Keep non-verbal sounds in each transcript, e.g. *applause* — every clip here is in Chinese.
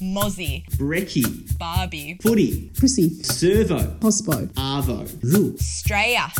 Mozzie, brekkie, Barbie, footy, Prissy, servo, Hospo, arvo, Roo, Straya.《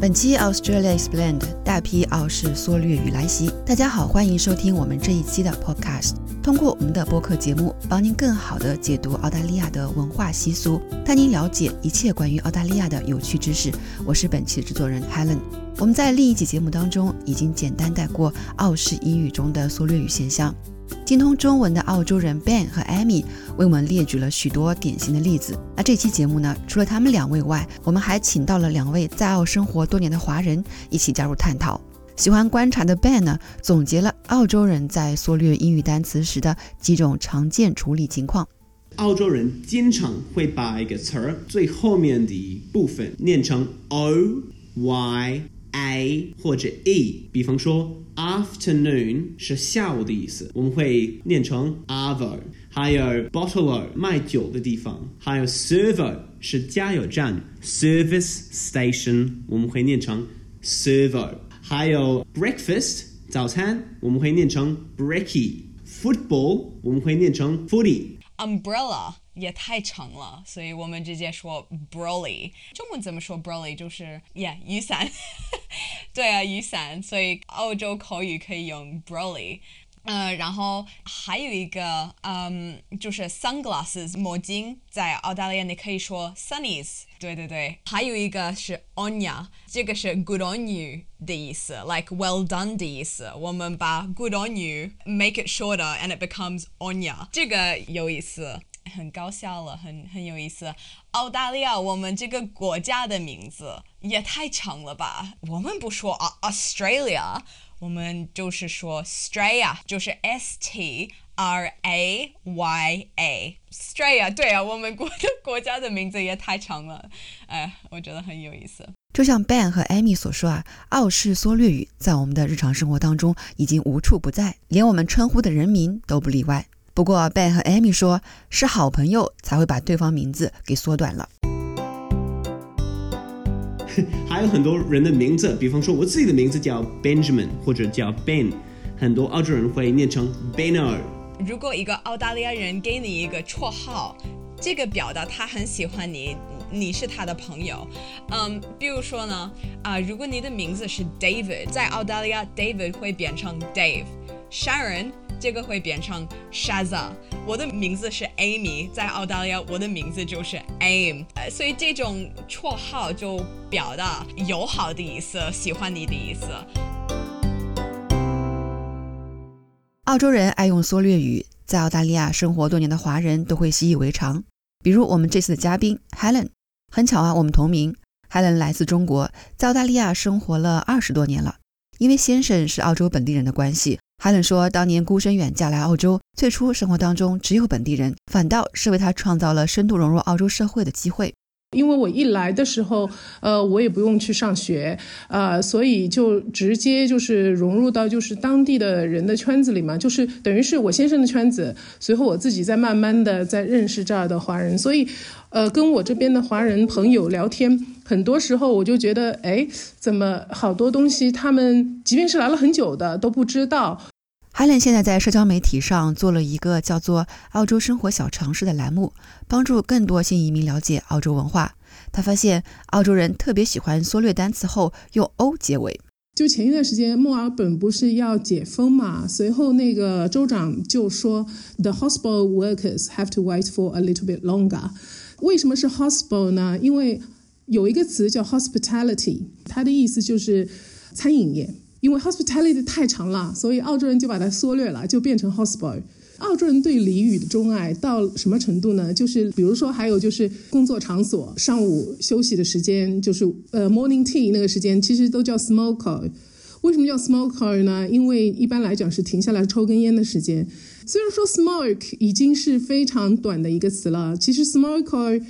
本期 Australia Explained 大批澳式缩略语来袭，大家好，欢迎收听我们这一期的 Podcast。通过我们的播客节目，帮您更好地解读澳大利亚的文化习俗，带您了解一切关于澳大利亚的有趣知识。我是本期的制作人 Helen。我们在另一期节目当中已经简单带过澳式英语中的缩略语现象。精通中文的澳洲人 Ben 和 Amy 为我们列举了许多典型的例子。那这期节目呢，除了他们两位外，我们还请到了两位在澳生活多年的华人一起加入探讨。喜欢观察的 Ben 呢，总结了澳洲人在缩略英语单词时的几种常见处理情况。澳洲人经常会把一个词儿最后面的一部分念成 o y a 或者 e，比方说 afternoon 是下午的意思，我们会念成 avo。还有 bottle 卖酒的地方，还有 servo 是加油站 service station，我们会念成 servo。还有 breakfast 早餐，我们会念成 breaky；football 我们会念成 footy。Umbrella 也太长了，所以我们直接说 brolly。中文怎么说 brolly？就是 yeah 雨伞。对啊，雨伞。所以澳洲口语可以用 brolly。呃，然后还有一个，嗯，就是 sunglasses 墨镜，在澳大利亚你可以说 sunnies。对对对，还有一个是 onya，这个是 good on you 的意思，like well done 的意思。我们把 good on you make it shorter and it becomes onya，这个有意思。很搞笑了，很很有意思。澳大利亚，我们这个国家的名字也太长了吧？我们不说啊 Australia，我们就是说 Straya，就是 S T R A Y A。Straya，对啊，我们国的国家的名字也太长了，哎，我觉得很有意思。就像 Ben 和 Amy 所说啊，澳式缩略语在我们的日常生活当中已经无处不在，连我们称呼的人名都不例外。不过 Ben 和 Amy 说，是好朋友才会把对方名字给缩短了。*laughs* 还有很多人的名字，比方说我自己的名字叫 Benjamin 或者叫 Ben，很多澳洲人会念成 Benner。如果一个澳大利亚人给你一个绰号，这个表达他很喜欢你，你是他的朋友。嗯，比如说呢，啊、如果你的名字是 David，在澳大利亚 David 会变成 Dave，Sharon 这个会变成 Shaza。我的名字是 Amy，在澳大利亚我的名字就是 Aim，呃，所以这种绰号就表达友好的意思，喜欢你的意思。澳洲人爱用缩略语，在澳大利亚生活多年的华人都会习以为常。比如我们这次的嘉宾 Helen，很巧啊，我们同名。Helen 来自中国，在澳大利亚生活了二十多年了。因为先生是澳洲本地人的关系海伦说，当年孤身远嫁来澳洲，最初生活当中只有本地人，反倒是为他创造了深度融入澳洲社会的机会。因为我一来的时候，呃，我也不用去上学，呃，所以就直接就是融入到就是当地的人的圈子里嘛，就是等于是我先生的圈子，随后我自己在慢慢的在认识这儿的华人，所以，呃，跟我这边的华人朋友聊天，很多时候我就觉得，哎，怎么好多东西他们即便是来了很久的都不知道。Helen 现在在社交媒体上做了一个叫做“澳洲生活小常识”的栏目，帮助更多新移民了解澳洲文化。他发现澳洲人特别喜欢缩略单词后用 “o” 结尾。就前一段时间，墨尔本不是要解封嘛？随后那个州长就说，the hospital workers have to wait for a little bit longer。为什么是 hospital 呢？因为有一个词叫 hospitality，它的意思就是餐饮业。因为 hospitality 太长了，所以澳洲人就把它缩略了，就变成 hospital。澳洲人对俚语的钟爱到什么程度呢？就是比如说，还有就是工作场所上午休息的时间，就是呃 morning tea 那个时间，其实都叫 smoker。为什么叫 smoker 呢？因为一般来讲是停下来抽根烟的时间。虽然说 smoke 已经是非常短的一个词了，其实 smoker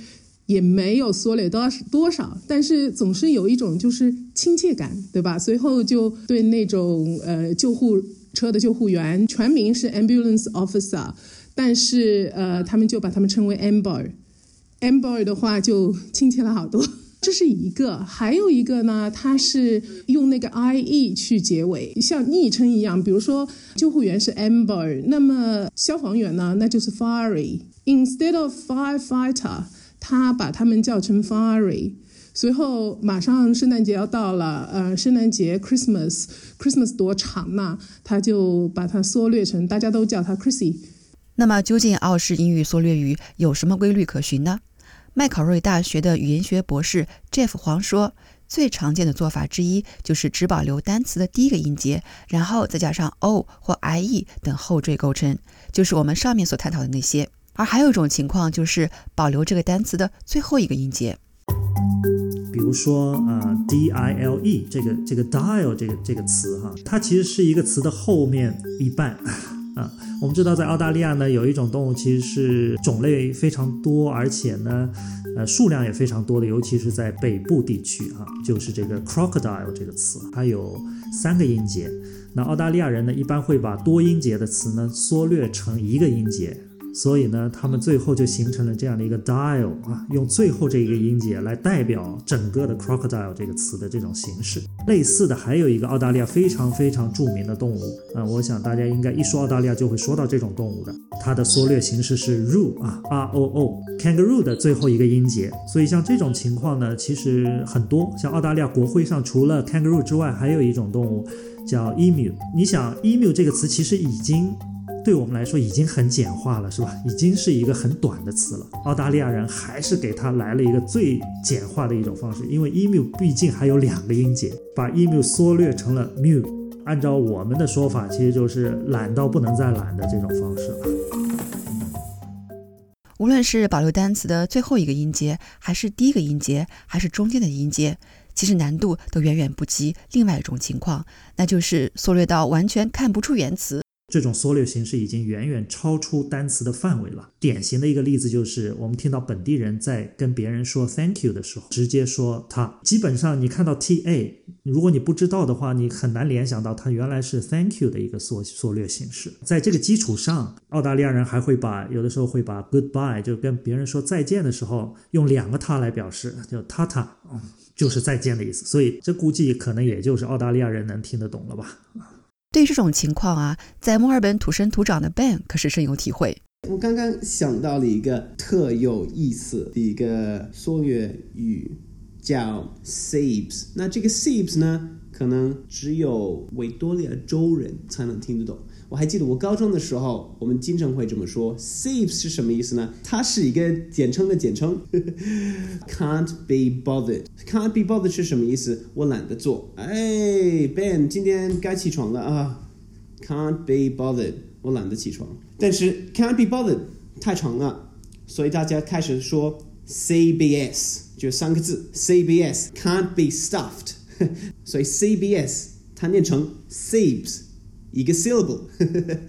也没有缩略多多少，但是总是有一种就是亲切感，对吧？随后就对那种呃救护车的救护员，全名是 ambulance officer，但是呃他们就把他们称为 amber。amber 的话就亲切了好多。*laughs* 这是一个，还有一个呢，它是用那个 i e 去结尾，像昵称一样。比如说，救护员是 amber，那么消防员呢，那就是 fiery。Instead of firefighter，他把他们叫成 fiery。随后马上圣诞节要到了，呃，圣诞节 Christmas，Christmas 多长呢？他就把它缩略成，大家都叫他 Chrissy。那么，究竟澳式英语缩略语有什么规律可循呢？麦考瑞大学的语言学博士 Jeff 黄说，最常见的做法之一就是只保留单词的第一个音节，然后再加上 o 或 i e 等后缀构成，就是我们上面所探讨的那些。而还有一种情况就是保留这个单词的最后一个音节。比如说啊，d i l e 这个这个 dial 这个这个词哈，它其实是一个词的后面一半。*laughs* 啊，我们知道在澳大利亚呢，有一种动物其实是种类非常多，而且呢，呃，数量也非常多的，尤其是在北部地区啊，就是这个 crocodile 这个词，它有三个音节。那澳大利亚人呢，一般会把多音节的词呢缩略成一个音节。所以呢，他们最后就形成了这样的一个 dial 啊，用最后这一个音节来代表整个的 crocodile 这个词的这种形式。类似的还有一个澳大利亚非常非常著名的动物啊，我想大家应该一说澳大利亚就会说到这种动物的，它的缩略形式是 roo 啊，r o o，kangaroo 的最后一个音节。所以像这种情况呢，其实很多，像澳大利亚国徽上除了 kangaroo 之外，还有一种动物叫 emu。你想 emu 这个词其实已经。对我们来说已经很简化了，是吧？已经是一个很短的词了。澳大利亚人还是给它来了一个最简化的一种方式，因为 emu 毕竟还有两个音节，把 emu 缩略成了 mu。按照我们的说法，其实就是懒到不能再懒的这种方式了。无论是保留单词的最后一个音节，还是第一个音节，还是中间的音节，其实难度都远远不及另外一种情况，那就是缩略到完全看不出原词。这种缩略形式已经远远超出单词的范围了。典型的一个例子就是，我们听到本地人在跟别人说 “thank you” 的时候，直接说他。基本上，你看到 “t a”，如果你不知道的话，你很难联想到它原来是 “thank you” 的一个缩缩略形式。在这个基础上，澳大利亚人还会把有的时候会把 “goodbye” 就跟别人说再见的时候，用两个“他”来表示，就 “tata”，就是再见的意思。所以，这估计可能也就是澳大利亚人能听得懂了吧。对这种情况啊，在墨尔本土生土长的 Ben 可是深有体会。我刚刚想到了一个特有意思的一个缩略语，叫 Sabes。那这个 Sabes 呢，可能只有维多利亚州人才能听得懂。我还记得我高中的时候，我们经常会这么说。Save 是什么意思呢？它是一个简称的简称。Can't be bothered。Can't be bothered 是什么意思？我懒得做。哎，Ben，今天该起床了啊。Can't be bothered，我懒得起床。但是 Can't be bothered 太长了，所以大家开始说 CBS，就三个字 CBS。Can't be stuffed，所以 CBS 它念成 saves。一个 syllable，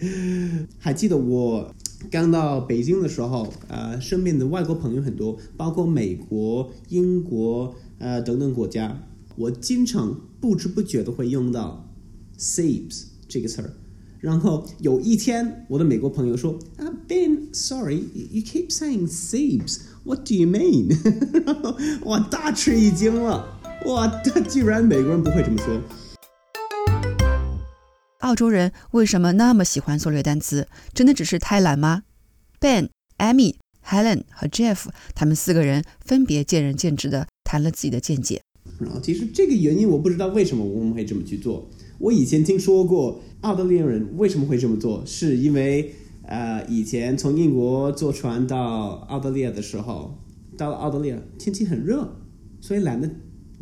*laughs* 还记得我刚到北京的时候，呃，身边的外国朋友很多，包括美国、英国，呃等等国家，我经常不知不觉的会用到 saves 这个词儿。然后有一天，我的美国朋友说：“啊，Ben，sorry，you keep saying saves，what do you mean？” *laughs* 然后我大吃一惊了，哇，他居然美国人不会这么说。澳洲人为什么那么喜欢缩略单词？真的只是太懒吗？Ben、Amy、Helen 和 Jeff 他们四个人分别见仁见智的谈了自己的见解。然后其实这个原因我不知道为什么我们会这么去做。我以前听说过澳大利亚人为什么会这么做，是因为呃以前从英国坐船到澳大利亚的时候，到了澳大利亚天气很热，所以懒得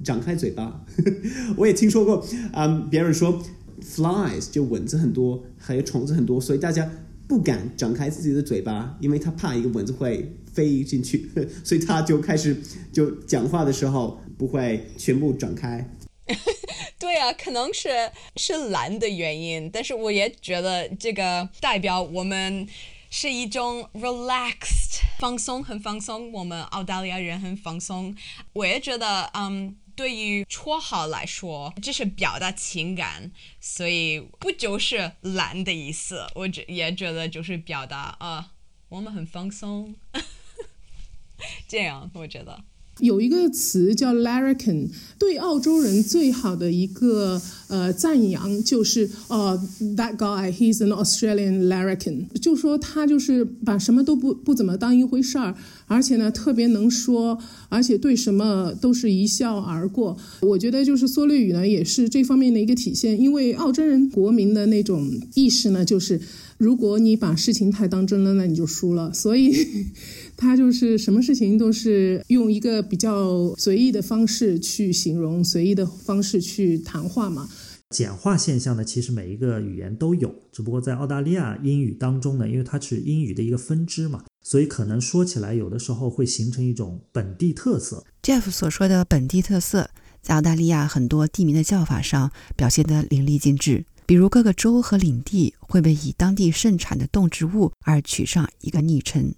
张开嘴巴。*laughs* 我也听说过啊，别人说。Flies 就蚊子很多，还有虫子很多，所以大家不敢张开自己的嘴巴，因为他怕一个蚊子会飞进去，*laughs* 所以他就开始就讲话的时候不会全部展开。*laughs* 对啊，可能是是懒的原因，但是我也觉得这个代表我们是一种 relaxed 放松，很放松。我们澳大利亚人很放松，我也觉得，嗯。对于绰号来说，这是表达情感，所以不就是懒的意思。我觉也觉得就是表达啊，我们很放松，*laughs* 这样我觉得。有一个词叫 larrikin，对澳洲人最好的一个呃赞扬就是哦、that guy he's an Australian larrikin，就说他就是把什么都不不怎么当一回事儿，而且呢特别能说，而且对什么都是一笑而过。我觉得就是缩略语呢也是这方面的一个体现，因为澳洲人国民的那种意识呢就是。如果你把事情太当真了，那你就输了。所以，他就是什么事情都是用一个比较随意的方式去形容，随意的方式去谈话嘛。简化现象呢，其实每一个语言都有，只不过在澳大利亚英语当中呢，因为它是英语的一个分支嘛，所以可能说起来有的时候会形成一种本地特色。Jeff 所说的本地特色，在澳大利亚很多地名的叫法上表现得淋漓尽致。比如各个州和领地会被以当地盛产的动植物而取上一个昵称。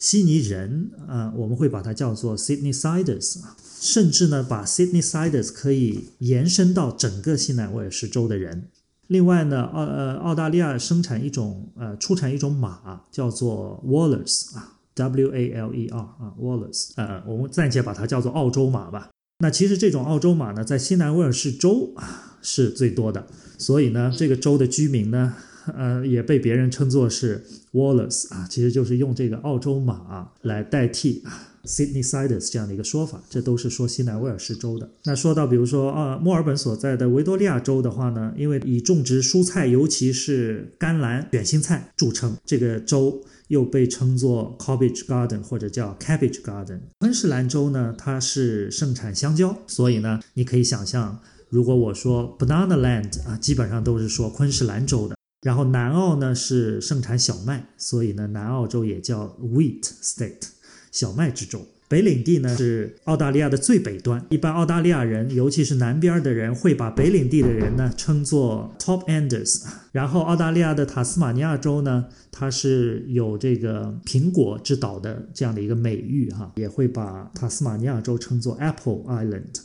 悉尼人，呃，我们会把它叫做 Sydney Siders，啊甚至呢，把 Sydney Siders 可以延伸到整个西南威尔士州的人。另外呢，澳呃澳大利亚生产一种呃出产一种马，叫做 Wallers 啊，W A L E R 啊，Wallers，呃，我们暂且把它叫做澳洲马吧。那其实这种澳洲马呢，在西南威尔士州啊是最多的，所以呢，这个州的居民呢，呃，也被别人称作是 Wallers 啊，其实就是用这个澳洲马来代替啊 Sydney Siders 这样的一个说法，这都是说西南威尔士州的。那说到比如说啊，墨尔本所在的维多利亚州的话呢，因为以种植蔬菜，尤其是甘蓝、卷心菜著称，这个州。又被称作 Cabbage Garden 或者叫 Cabbage Garden。昆士兰州呢，它是盛产香蕉，所以呢，你可以想象，如果我说 Banana Land 啊，基本上都是说昆士兰州的。然后南澳呢是盛产小麦，所以呢，南澳洲也叫 Wheat State，小麦之州。北领地呢是澳大利亚的最北端，一般澳大利亚人，尤其是南边的人，会把北领地的人呢称作 Top Enders。*laughs* 然后澳大利亚的塔斯马尼亚州呢，它是有这个苹果之岛的这样的一个美誉哈，也会把塔斯马尼亚州称作 Apple Island。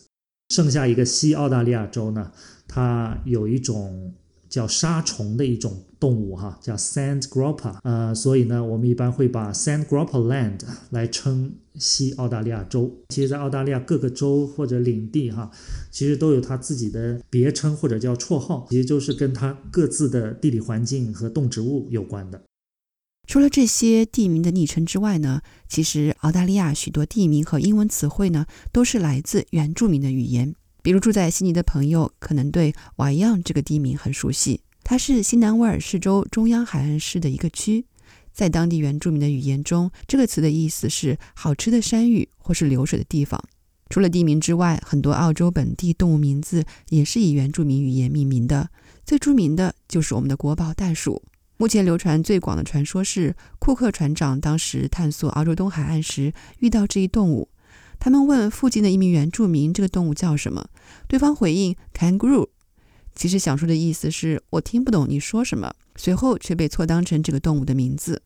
剩下一个西澳大利亚州呢，它有一种叫沙虫的一种动物哈，叫 Sand Grouper，呃，所以呢，我们一般会把 Sand Grouper Land 来称西澳大利亚州。其实，在澳大利亚各个州或者领地哈，其实都有它自己的别称或者叫绰号，其实就是跟它各自的地理环境和动植物有关的。除了这些地名的昵称之外呢，其实澳大利亚许多地名和英文词汇呢，都是来自原住民的语言。比如住在悉尼的朋友可能对瓦扬这个地名很熟悉，它是西南威尔士州中央海岸市的一个区。在当地原住民的语言中，这个词的意思是好吃的山芋或是流水的地方。除了地名之外，很多澳洲本地动物名字也是以原住民语言命名的。最著名的就是我们的国宝袋鼠。目前流传最广的传说是，库克船长当时探索澳洲东海岸时遇到这一动物。他们问附近的一名原住民这个动物叫什么，对方回应 kangaroo。其实想说的意思是我听不懂你说什么，随后却被错当成这个动物的名字。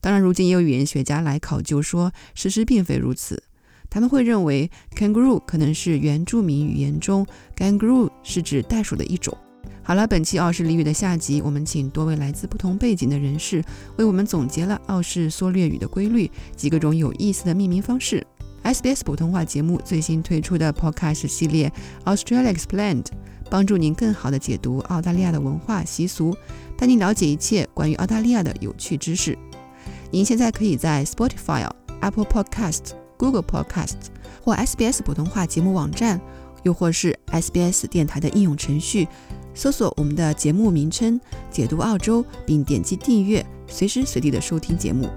当然，如今也有语言学家来考究说，事实并非如此。他们会认为 kangaroo 可能是原住民语言中 kangaroo 是指袋鼠的一种。好了，本期澳式俚语的下集，我们请多位来自不同背景的人士为我们总结了澳式缩略语的规律及各种有意思的命名方式。SBS 普通话节目最新推出的 Podcast 系列 Australia Explained，帮助您更好地解读澳大利亚的文化习俗，带您了解一切关于澳大利亚的有趣知识。您现在可以在 Spotify、Apple Podcast、Google Podcast 或 SBS 普通话节目网站，又或是 SBS 电台的应用程序，搜索我们的节目名称“解读澳洲”，并点击订阅，随时随地的收听节目。